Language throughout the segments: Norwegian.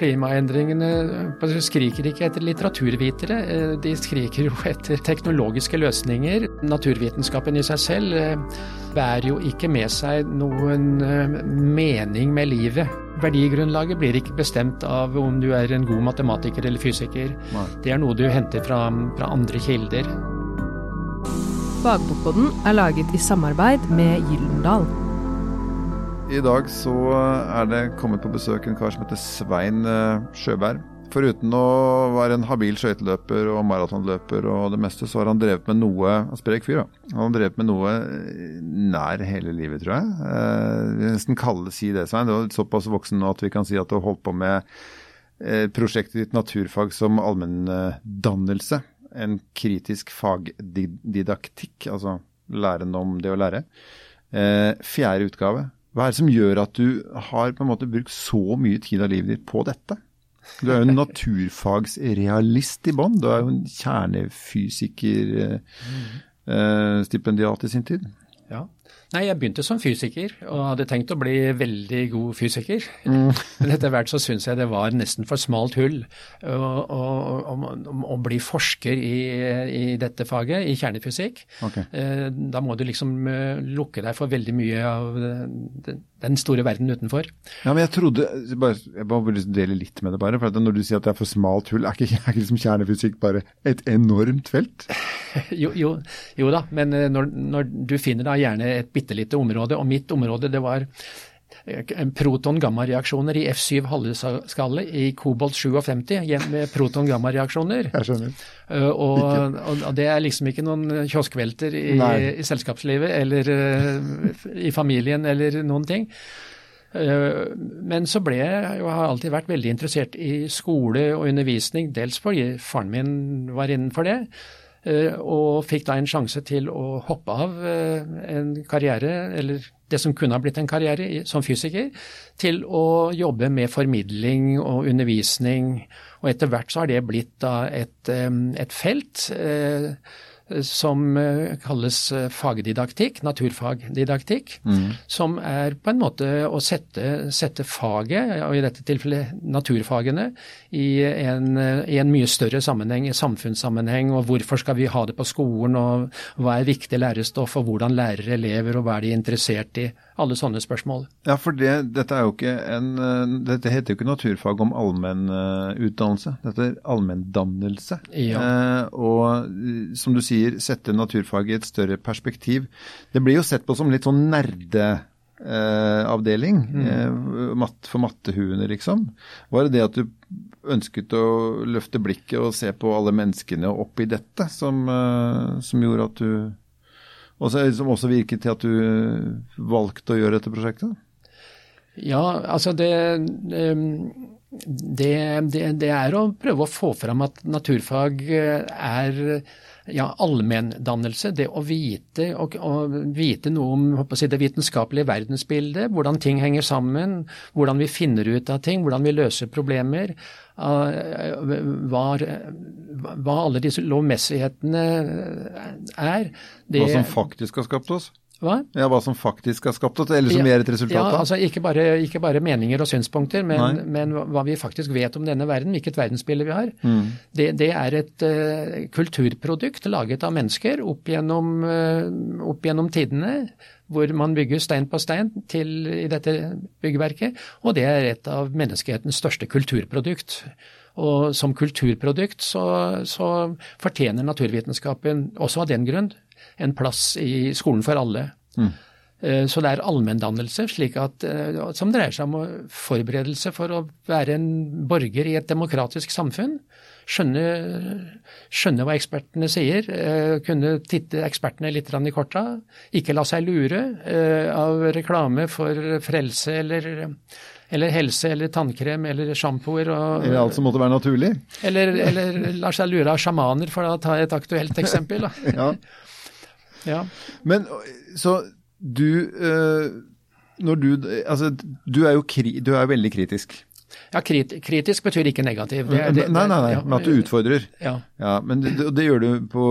Klimaendringene skriker ikke etter litteraturvitere, eh, de skriker jo etter teknologiske løsninger. Naturvitenskapen i seg selv eh, bærer jo ikke med seg noen eh, mening med livet. Verdigrunnlaget blir ikke bestemt av om du er en god matematiker eller fysiker. Nei. Det er noe du henter fra, fra andre kilder. Fagbokboden er laget i samarbeid med Gyldendal. I dag så er det kommet på besøk en kar som heter Svein eh, Sjøberg. Foruten å være en habil skøyteløper og maratonløper og det meste, så har han drevet med noe Sprek fyr, da. Han har drevet med noe nær hele livet, tror jeg. Eh, vi nesten kalle si det, Svein. Du er såpass voksen nå at vi kan si at du har holdt på med eh, prosjektet ditt naturfag som allmenndannelse. En kritisk fagdidaktikk, altså læren om det å lære. Eh, fjerde utgave. Hva er det som gjør at du har på en måte brukt så mye tid av livet ditt på dette? Du er jo en naturfagsrealist i bånn. Du er jo en kjernefysikerstipendiat i sin tid. Ja. Nei, jeg begynte som fysiker og hadde tenkt å bli veldig god fysiker. Men etter hvert så syns jeg det var nesten for smalt hull å, bli forsker i, i, dette faget, i kjernefysikk. Ok. Eh, Da må du liksom eh, lukke deg for veldig mye av eh, den store verden utenfor. Ja, men jeg trodde Jeg bare, jeg bare vil dele litt med det, bare. for Når du sier at det er for smalt hull, er ikke, er ikke liksom kjernefysikk bare et enormt felt? Jo, jo, jo da, men eh, når, når du finner da gjerne et bitte lite område, og mitt område det var proton-gamma-reaksjoner i F7 halveskalle i kobolt 57 hjem med proton-gamma-reaksjoner. Jeg skjønner. Uh, og, og, det er liksom ikke noen kioskvelter i, i selskapslivet eller uh, i familien eller noen ting. Men så ble jeg og har alltid vært veldig interessert i skole og undervisning, dels fordi faren min var innenfor det. Uh, Og fikk da en sjanse til å hoppe av uh, en karriere, eller det som kunne ha blitt en karriere som fysiker, til å jobbe med formidling og undervisning. Og etter hvert så har det blitt da et, eh, et felt eh, som eh, kalles eh, fagdidaktikk, naturfagdidaktikk, som er på en måte å sette, sette faget, og i dette tilfellet naturfagene, i en, i en mye større sammenheng, i samfunnssammenheng, og hvorfor skal vi ha det på skolen, og hva er viktig lærestoff, og hvordan lærer elever, og hva er de interessert i, alle sånne spørsmål. Ja, for det, dette er en eh, Dette heter jo ikke naturfag om allmennutdannelse. Dette er allmenndannelse. Ja. Eh, og som du sier, sette naturfaget i et større perspektiv. Det blir jo sett på som litt sånn nerdeavdeling eh, avdeling, eh, for mattehuene, liksom. Var det det at du ønsket å løfte blikket og se på alle menneskene oppi dette, som, eh, som gjorde at du også, som også virket til at du valgte å gjøre dette prosjektet? Ja, altså det, ehm, det, det, det er å prøve å få fram at naturfag eh, er ja, allmenndannelse. Det å vite, og, og vite noe om si, det vitenskapelige verdensbildet, hvordan ting henger sammen, hvordan vi finner ut av ting, hvordan vi løser problemer. eh, Hva, hva alle disse lovmessighetene er. Det, Hva som faktisk har skapt oss? Hva? Ja, hva som faktisk har skapt eller som ja, er et resultat ja, altså ikke bare, ikke bare meninger og synspunkter, men, men hva vi faktisk vet om denne verden, hvilket verdensbilde vi har. Mm. Det, det er et uh, kulturprodukt laget av mennesker opp gjennom, uh, opp gjennom tidene, hvor man bygger stein på stein til, i dette byggverket, og det er et av menneskehetens største kulturprodukt. Og som kulturprodukt så, så fortjener naturvitenskapen også av den grunn en plass i skolen for alle. Mm. Så det er allmenndannelse, eh, som dreier seg om forberedelse for å være en borger i et demokratisk samfunn. Skjønne, skjønne hva ekspertene sier, eh, kunne titte ekspertene litt i korta. Ikke la seg lure eh, av reklame for frelse eller, eller helse eller tannkrem eller sjampoer. Eller alt som måtte være naturlig? eller, eller lar seg lure av sjamaner, for å ta et aktuelt eksempel. Ja. Ja. Men så du øh, Når du Altså, du er jo kri, du er veldig kritisk. Ja, krit, kritisk betyr ikke negativ. Det, det, nei, nei, nei, men at du utfordrer. Ja. Ja, men det, det gjør du på,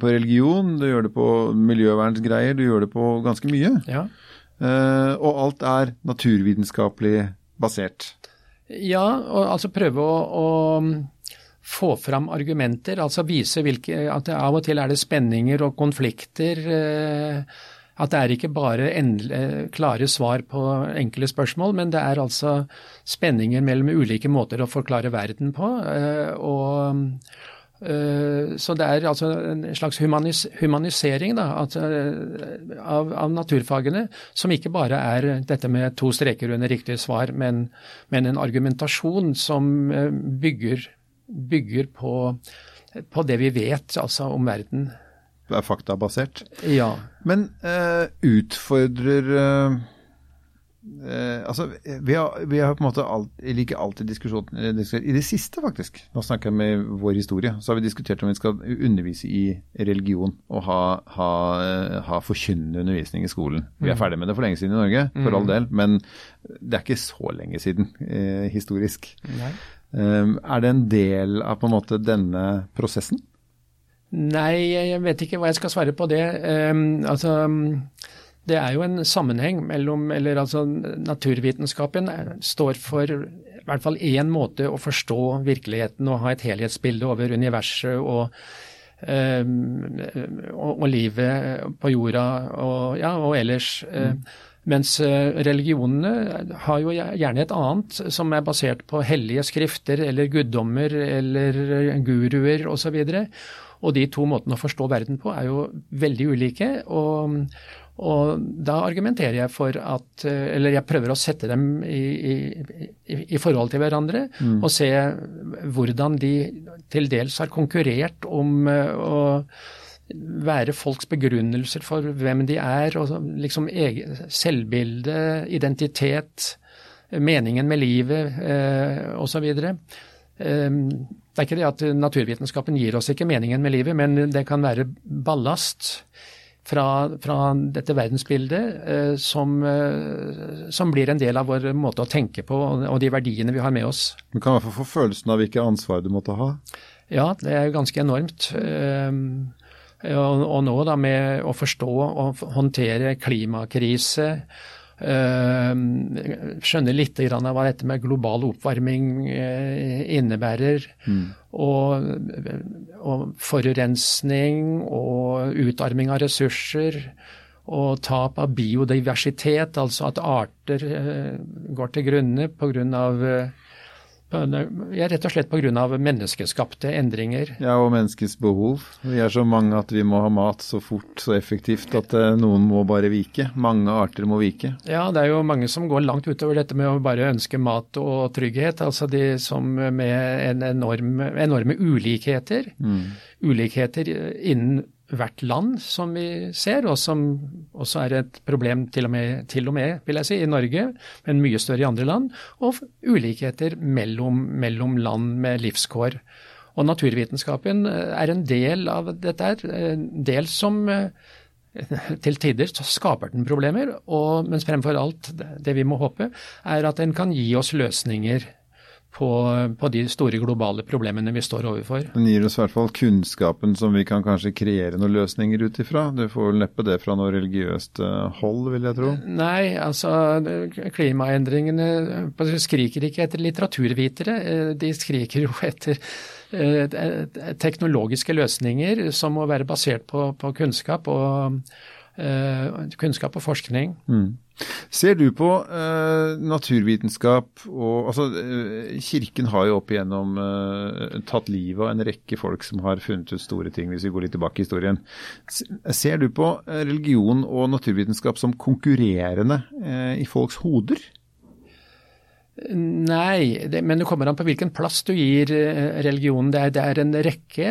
på religion, du gjør det på miljøvernsgreier, du gjør det på ganske mye. ja. Uh, og alt er naturvitenskapelig basert. Ja, og altså prøve å, å få fram argumenter, altså vise hvilke, at av og til er det spenninger og konflikter. Eh, at det er ikke bare endelig, klare svar på enkle spørsmål, men det er altså spenninger mellom ulike måter å forklare verden på. Eh, og Eh, så det er altså en slags humanis humanisering da, at, av, av, naturfagene, som ikke bare er dette med to streker under riktig svar, men, men en argumentasjon som eh, bygger, bygger på, på, det vi vet altså om verden. Det er faktabasert? Ja. Men uh, utfordrer uh uh, altså, vi har, vi har, på en måte alt, ikke alltid diskusjon eh, I det siste, faktisk, nå snakker jeg med vår historie, så har vi diskutert om vi skal undervise i religion og ha, ha, ha forkynnende undervisning i skolen. Vi er mm. ferdig med det for lenge siden i Norge, for all mm. del, men det er ikke så lenge siden historisk. Um, er det en del av på en måte denne prosessen? Nei, jeg vet ikke hva jeg skal svare på det. Um, altså det er jo en sammenheng mellom eller altså Naturvitenskapen står for i hvert fall én måte å forstå virkeligheten og ha et helhetsbilde over universet og, um, og, og livet på jorda og, ja, og ellers. Mm. Mens eh, religionene har jo gjerne et annet, som er basert på hellige skrifter eller guddommer eller guruer osv. Og, så og de to måtene å forstå verden på er jo veldig ulike. og og da argumenterer jeg for at Eller jeg prøver å sette dem i, i, i forhold til hverandre mm. og se hvordan de til dels har konkurrert om eh, å være folks begrunnelser for hvem de er, og liksom egen, selvbilde, identitet, meningen med livet eh, osv. Eh, det er ikke det at naturvitenskapen gir oss ikke meningen med livet, men det kan være ballast fra, fra dette verdensbildet eh, som, eh, som, blir en del av vår måte å tenke på og, og de verdiene vi har med oss. Du kan i hvert fall få følelsen av hvilket ansvar du måtte ha? Ja, det er ganske enormt. Eh, og, og nå da med å forstå og håndtere klimakrise, Uh, skjønner litt av hva dette med global oppvarming uh, innebærer. Mm. Og, og, forurensning og utarming av ressurser. Og tap av biodiversitet, altså at arter uh, går til grunne pga. Uh, ja, rett og slett pga. menneskeskapte endringer. Ja, og menneskets behov. Vi er så mange at vi må ha mat så fort, så effektivt at eh, noen må bare vike. Mange arter må vike. Ja, det er jo mange som går langt utover dette med å bare ønske mat og trygghet. Altså de som med en enorm, enorme ulikheter. Mm. Ulikheter innen hvert land, som vi ser, og som også er et problem til og med, til og med vil jeg si, i Norge, men mye større i andre land, og ulikheter mellom, mellom land med livskår. Og naturvitenskapen eh, er en del av dette en del som eh, til tider så skaper den problemer, og, mens fremfor alt det vi må håpe, er at den kan gi oss løsninger på, på, de store globale problemene vi står overfor. Den gir oss i hvert fall kunnskapen som vi kan kanskje kreere noen løsninger ut ifra. Du får vel neppe det fra noe religiøst eh, hold, vil jeg tro? Nei, altså klimaendringene skriker ikke etter litteraturvitere. Eh, de skriker jo etter eh, teknologiske løsninger som må være basert på, på kunnskap og kunnskap og forskning. Mm. Ser du på eh, naturvitenskap og altså, eh, Kirken har jo opp igjennom eh, tatt livet av en rekke folk som har funnet ut store ting, hvis vi går litt tilbake i historien. Ser du på eh, religion og naturvitenskap som konkurrerende eh, i folks hoder? Nei, det, men det kommer an på hvilken plass du gir eh, religionen. Det er, det er en rekke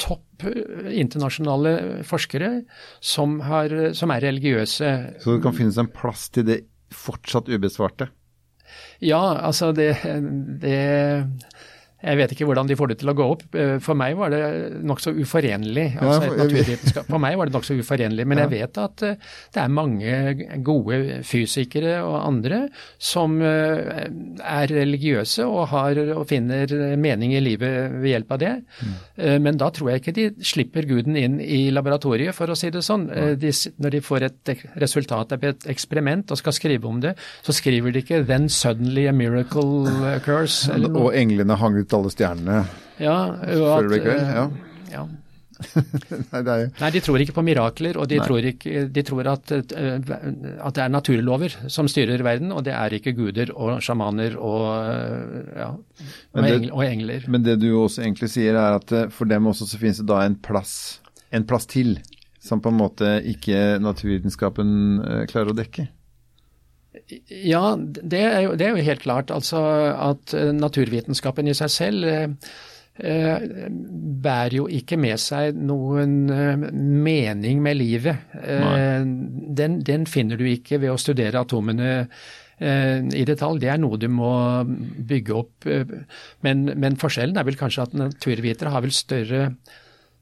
topp eh, internasjonale forskere som, har, som, er religiøse. Så det kan finnes en plass til det fortsatt ubesvarte? Ja, altså det, det Jeg vet ikke hvordan de får det til å gå opp. Eh, for meg var det nokså uforenlig. altså for- et. For meg var det nokså uforenlig. Men jeg vet at eh, det er mange gode fysikere og andre som eh, er religiøse og, har, og finner mening i livet ved hjelp av det. Eh, Men da tror jeg ikke de slipper guden inn i laboratoriet, for å si det sånn. De, når de får et resultat av et eksperiment og skal skrive om det, så skriver de ikke 'then suddenly a miracle occurs'. Og englene hang ut alle stjernene. Ja, Før det blir kveld, eh, ja. ja. Nei, jo Nei, de tror ikke på mirakler, og de Nei. tror, ikke, de tror at, eh, at det er naturlover som styrer verden, og det er ikke guder og sjamaner og, eh, ja, og, det- engler, og engler. Men det du også egentlig sier, er at for dem også så finnes det da en plass, en plass til, som på en måte ikke naturvitenskapen klarer å dekke. Ja, det er, jo, det er jo helt klart. Altså at eh, naturvitenskapen i seg selv eh, eh, bærer jo ikke med seg noen mening med livet. Eh, den, den finner du ikke ved å studere atomene i detalj. Det er noe du må bygge opp. Men, men forskjellen er vel kanskje at naturvitere har vel større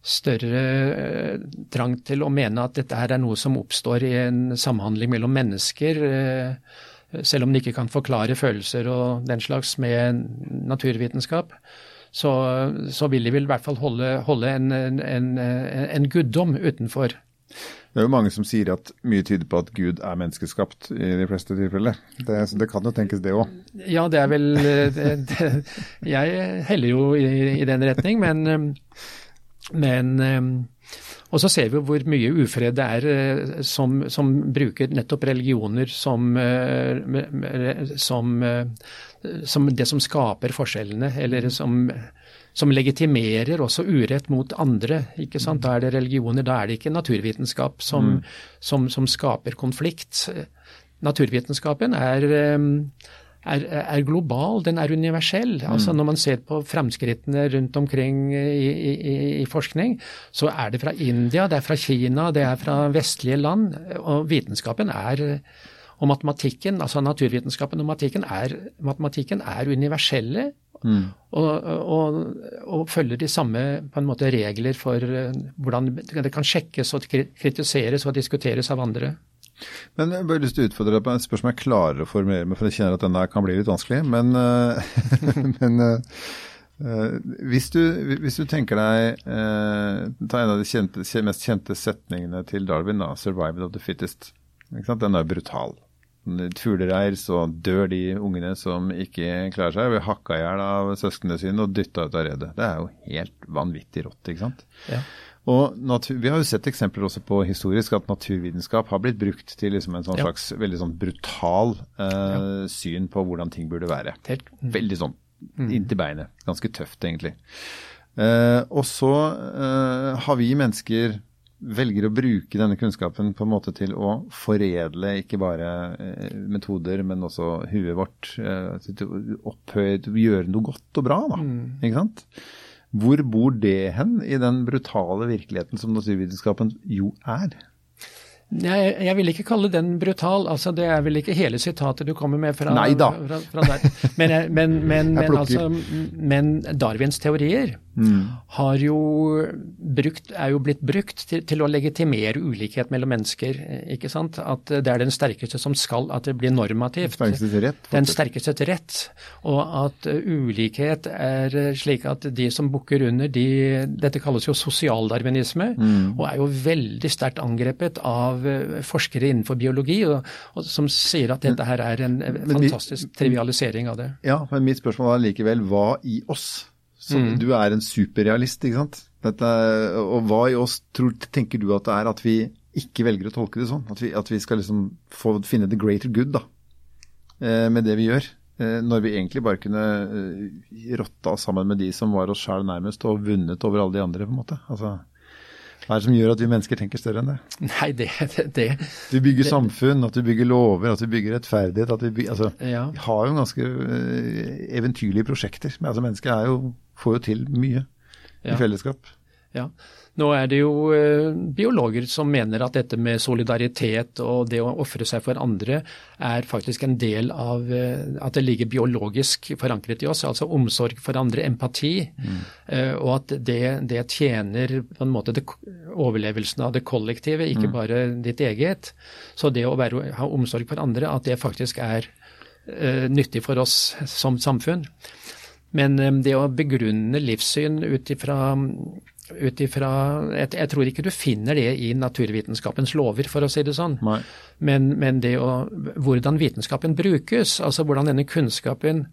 større eh, trang til å mene at dette her er noe som oppstår i en samhandling mellom mennesker, eh, selv om de ikke kan forklare følelser og den slags med naturvitenskap. Så, så vil de vel i hvert fall holde, holde en, en, en, en guddom utenfor. Det er jo mange som sier at mye tyder på at Gud er menneskeskapt i de fleste tilfeller. Det, det kan jo tenkes det òg. Ja, det er vel det, det, Jeg heller jo i, i den retning, men, men Og så ser vi hvor mye ufred det er eh, som, som bruker nettopp religioner som, eh, som, eh, som det som skaper forskjellene, eller som som legitimerer også urett mot andre. ikke sant? Da er det religioner, da er det ikke naturvitenskap som, som, som skaper konflikt. Naturvitenskapen er, er, er, global, den er universell. Altså Når man ser på framskrittene rundt omkring i, i, i, forskning, så er det fra India, det er fra Kina, det er fra vestlige land. Og vitenskapen er og matematikken, altså naturvitenskapen og matematikken er, matematikken er universelle mm. og, og, og, følger de samme på en måte regler for hvordan det kan sjekkes og kritiseres og diskuteres av andre. Men Jeg har lyst til å utfordre deg på et spørsmål jeg klarer å formulere meg, for jeg kjenner at denne kan bli litt vanskelig. Men, men uh, hvis, du, hvis, du, tenker deg Ta en av de kjente, mest kjente setningene til Darwin, da, 'survival of the fittest'. Den er brutal. Fuglereir så dør de ungene som ikke klarer seg. Blir hakka i hjel av søsknene sine og dytta ut av redet. Det er jo helt vanvittig rått, ikke sant. Ja. Og natur, Vi har jo sett eksempler også på historisk at naturvitenskap har blitt brukt til liksom en sånn Ja. slags veldig sånn brutal eh, syn på hvordan ting burde være. Helt, Veldig sånn inntil beinet. Ganske tøft, egentlig. Eh, og så eh, har vi mennesker velger å bruke denne kunnskapen på en måte til å foredle ikke bare eh, metoder, men også huet vårt. Eh, opphøye, gjøre noe godt og bra, da. Ikke sant? Hvor bor det hen i den brutale virkeligheten som naturvitenskapen jo er? Jeg, jeg vil ikke kalle den brutal. altså Det er vel ikke hele sitatet du kommer med fra, Nei da. fra, fra men, men, men, altså, men Darwins teorier har jo brukt, er jo blitt brukt til, til å legitimere ulikhet mellom mennesker. ikke sant? At det er den sterkeste som skal, at det blir normativt. Sterkeste til rett, Den sterkeste til rett. Og at uh, ulikhet er uh, slik at de som bukker under, de Dette kalles jo sosialdarwinisme, og er jo veldig sterkt angrepet av forskere innenfor biologi, og, og som sier at dette her er en Men fantastisk fantastisk trivialisering av det. Ja, men mitt spørsmål er likevel hva i oss? Så Du er en superrealist, ikke sant? Dette, og hva i oss tror, tenker du at det er at vi ikke velger å tolke det sånn? At vi, at vi skal liksom få finne the greater good da, eh, med det vi gjør? Eh, når vi egentlig bare kunne eh, rotta sammen med de som var oss sjæl nærmest, og vunnet over alle de andre, på en måte. Altså, hva er det som gjør at vi mennesker tenker større enn det? Nei, det, det, det At vi bygger samfunn, at vi bygger lover, at vi bygger rettferdighet. at Vi, bygger, altså, Ja. vi har jo ganske eh, eventyrlige prosjekter. Men altså, mennesket er jo, får jo til mye Ja. i fellesskap. Ja. Nå er det jo eh, biologer som mener at dette med solidaritet og det å ofre seg for andre er faktisk en del av eh, at det ligger biologisk forankret i oss. Altså omsorg for andre, empati. Mm. Eh, og at det, det, tjener på en måte det, overlevelsen av det kollektive, ikke mm. bare ditt eget. Så det å være, ha omsorg for andre, at det faktisk er nyttig for oss som samfunn. Men det å begrunne livssyn ut ifra ut ifra jeg, jeg, tror ikke du finner det i naturvitenskapens lover, for å si det sånn. Men, men, det å, hvordan vitenskapen brukes, altså hvordan denne kunnskapen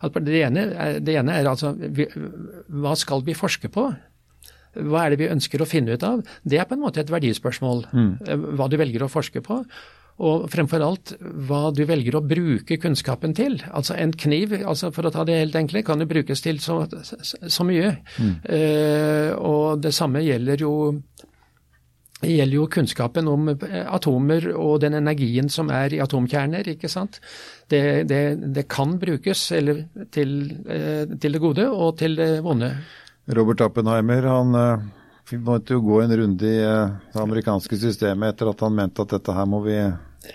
det ene, det ene er altså hva skal vi forske på? Hva er det vi ønsker å finne ut av? Det er på en måte et verdispørsmål, mm. hva du velger å forske på. Og fremfor alt hva du velger å bruke kunnskapen til. Altså en kniv, altså for å ta det helt enkle, kan jo brukes til så, så mye. Mm. Uh, og det samme gjelder jo, gjelder jo kunnskapen om atomer og den energien som er i atomkjerner. ikke sant? Det, det, det kan brukes til, uh, til, det gode og til det vonde. Robert Appenheimer han uh vi måtte jo gå en runde i det amerikanske systemet etter at han mente at dette her må vi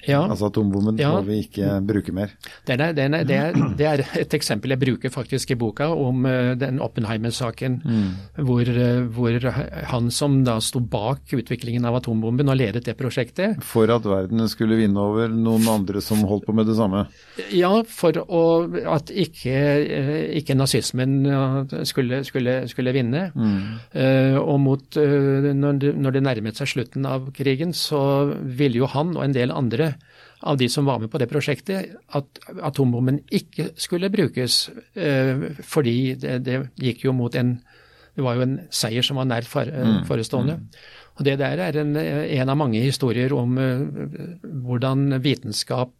ja. Altså atombomben ja. må vi ikke bruke mer. Det er, det, er, det, er, det er, et eksempel jeg bruker faktisk i boka om uh, den Oppenheimer-saken. Mm. Hvor, uh, hvor, han som da sto bak utviklingen av atombomben og ledet det prosjektet For at verden skulle vinne over noen andre som holdt på med det samme? Ja, for å, at ikke, uh, ikke nazismen skulle, skulle, skulle vinne. Mm. og mot, når når det nærmet seg slutten av krigen, så ville jo han og en del andre andre av de som var med på det prosjektet, at atombomben ikke skulle brukes. Eh, fordi det, det, gikk jo mot en Det var jo en seier som var nært eh, mm. forestående. Mm. Og Det der er en, en, av mange historier om hvordan vitenskap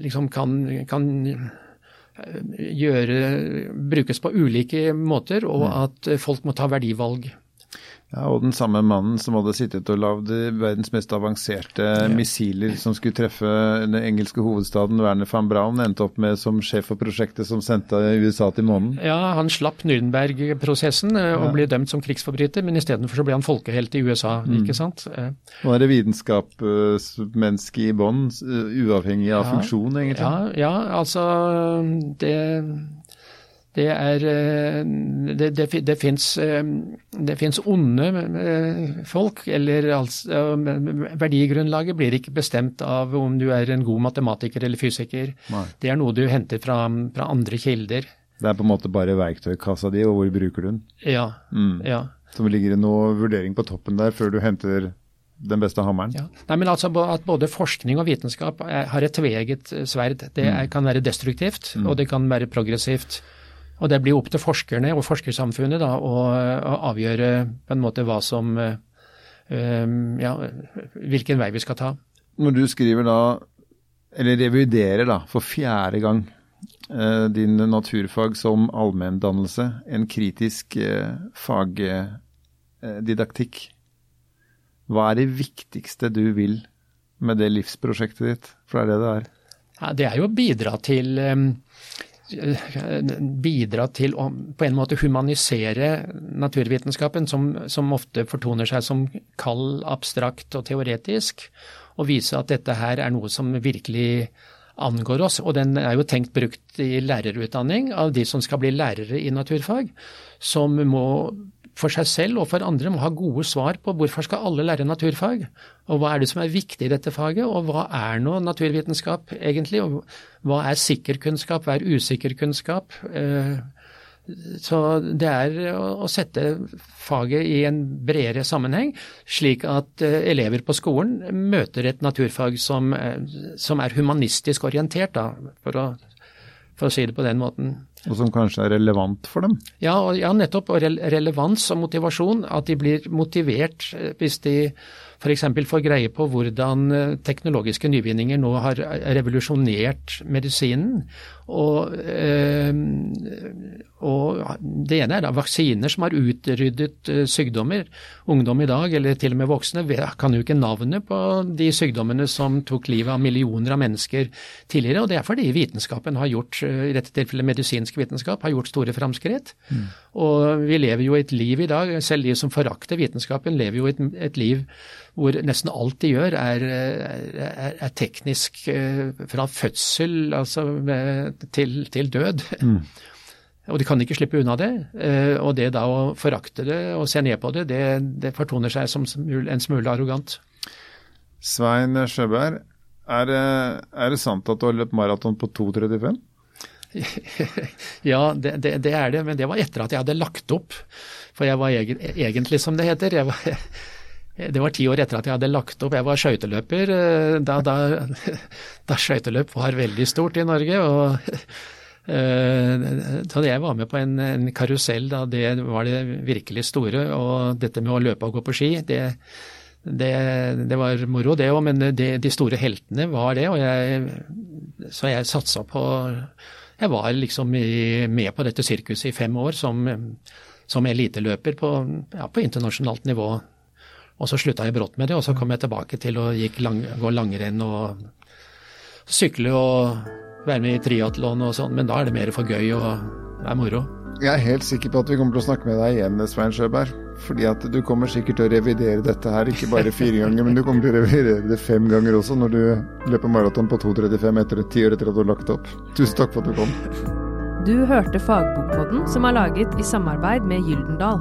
liksom kan, kan gjøre, brukes på ulike måter, og mm. at folk må ta verdivalg. Ja, Og den samme mannen som hadde sittet og lagd verdens mest avanserte ja. missiler som skulle treffe den engelske hovedstaden, Werner van Braun, endte opp med som sjef for prosjektet som sendte USA til månen. Ja, han slapp Nürnberg-prosessen eh, og ja. ble dømt som krigsforbryter, men istedenfor så ble han folkehelt i USA, mm. ikke sant. Eh. Nå er det vitenskapsmenneske i bånn, uavhengig av ja. funksjon, egentlig? Ja, ja, altså det det er eh, Det, det, det fins eh, onde eh, folk, eller altså Verdigrunnlaget blir ikke bestemt av om du er en god matematiker eller fysiker. Nei. Det er noe du henter fra, fra, andre kilder. Det er på en måte bare verktøykassa di, og hvor bruker du den? Ja. Mm. ja. Så ligger det noe vurdering på toppen der før du henter den beste hammeren? Ja. Nei, men altså At både forskning og vitenskap har et tveegget sverd. Det er, mm. kan være destruktivt, mm. og det kan være progressivt. Og det blir opp til forskerne og forskersamfunnet da, å, å, avgjøre på en måte hva som uh, Ja, hvilken vei vi skal ta. Når du skriver da, eller reviderer da, for fjerde gang uh, din naturfag som allmenndannelse, en kritisk fagdidaktikk, hva er det viktigste du vil med det livsprosjektet ditt? For det er det det er. Ja, det er jo å bidra til bidra til å på en måte humanisere naturvitenskapen, som, som, ofte fortoner seg som kald, abstrakt og teoretisk, og vise at dette her er noe som virkelig angår oss. Og den er jo tenkt brukt i lærerutdanning av de som skal bli lærere i naturfag, som må for seg selv og for andre må ha gode svar på hvorfor skal alle lære naturfag, og hva er det som er viktig i dette faget, og hva er nå naturvitenskap egentlig, og hva er sikker kunnskap, hva er usikker kunnskap. Eh, så det er å sette faget i en bredere sammenheng, slik at eh, elever på skolen møter et naturfag som, som er humanistisk orientert, for å si det på den måten. Og som kanskje er relevant for dem? Ja, og, ja nettopp. Og relevans og motivasjon. At de blir motivert eh, hvis de f.eks. får greie på hvordan eh, teknologiske nyvinninger nå har revolusjonert medisinen. Og, øh, Og det ene er da vaksiner som har utryddet sykdommer. Ungdom i dag, eller til og med voksne, kan jo ikke navnet på de sykdommene som tok livet av millioner av mennesker tidligere. Og det er fordi vitenskapen har gjort, i dette tilfellet medisinsk vitenskap, har gjort store framskritt. Mm. Og vi lever jo et liv i dag, selv de som forakter vitenskapen, lever jo et, et liv hvor nesten alt de gjør er, er, er teknisk uh, fra fødsel altså, til, til død. Mm. Og de kan ikke slippe unna det. Eh, og det da å forakte det og se ned på det, det, det fortoner seg som en smule arrogant. Svein Sjøberg, er er det sant at du har løpt maraton på 2.35? ja, det, det, det, er det, men det var etter at jeg hadde lagt opp. For jeg var egen, egentlig, som det heter. jeg Var, det var ti år etter at jeg hadde lagt opp. Jeg var skøyteløper eh, da, da, da skøyteløp var veldig stort i Norge. og da så jeg var med på en, en karusell da det var det virkelig store. Og dette med å løpe og gå på ski, det, det, det var moro det òg, men det, de store heltene var det. Og jeg, så jeg satsa på Jeg var liksom i, med på dette sirkuset i fem år som, som eliteløper på, ja, på internasjonalt nivå. Og så slutta jeg brått med det, og så kom jeg tilbake til å lang, gå langrenn og sykle og være med i triatlon og sånn, men da er det mer for gøy og det er moro. Jeg er helt sikker på at vi kommer til å snakke med deg igjen, Svein Sjøberg. Fordi at du kommer sikkert til å revidere dette her, ikke bare fire ganger, men du kommer til å revidere det fem ganger også når du løper maraton på 2.35 etter ti år etter at du har lagt opp. Tusen takk for at du kom. Du hørte Fagbokpodden, som er laget i samarbeid med Gyldendal.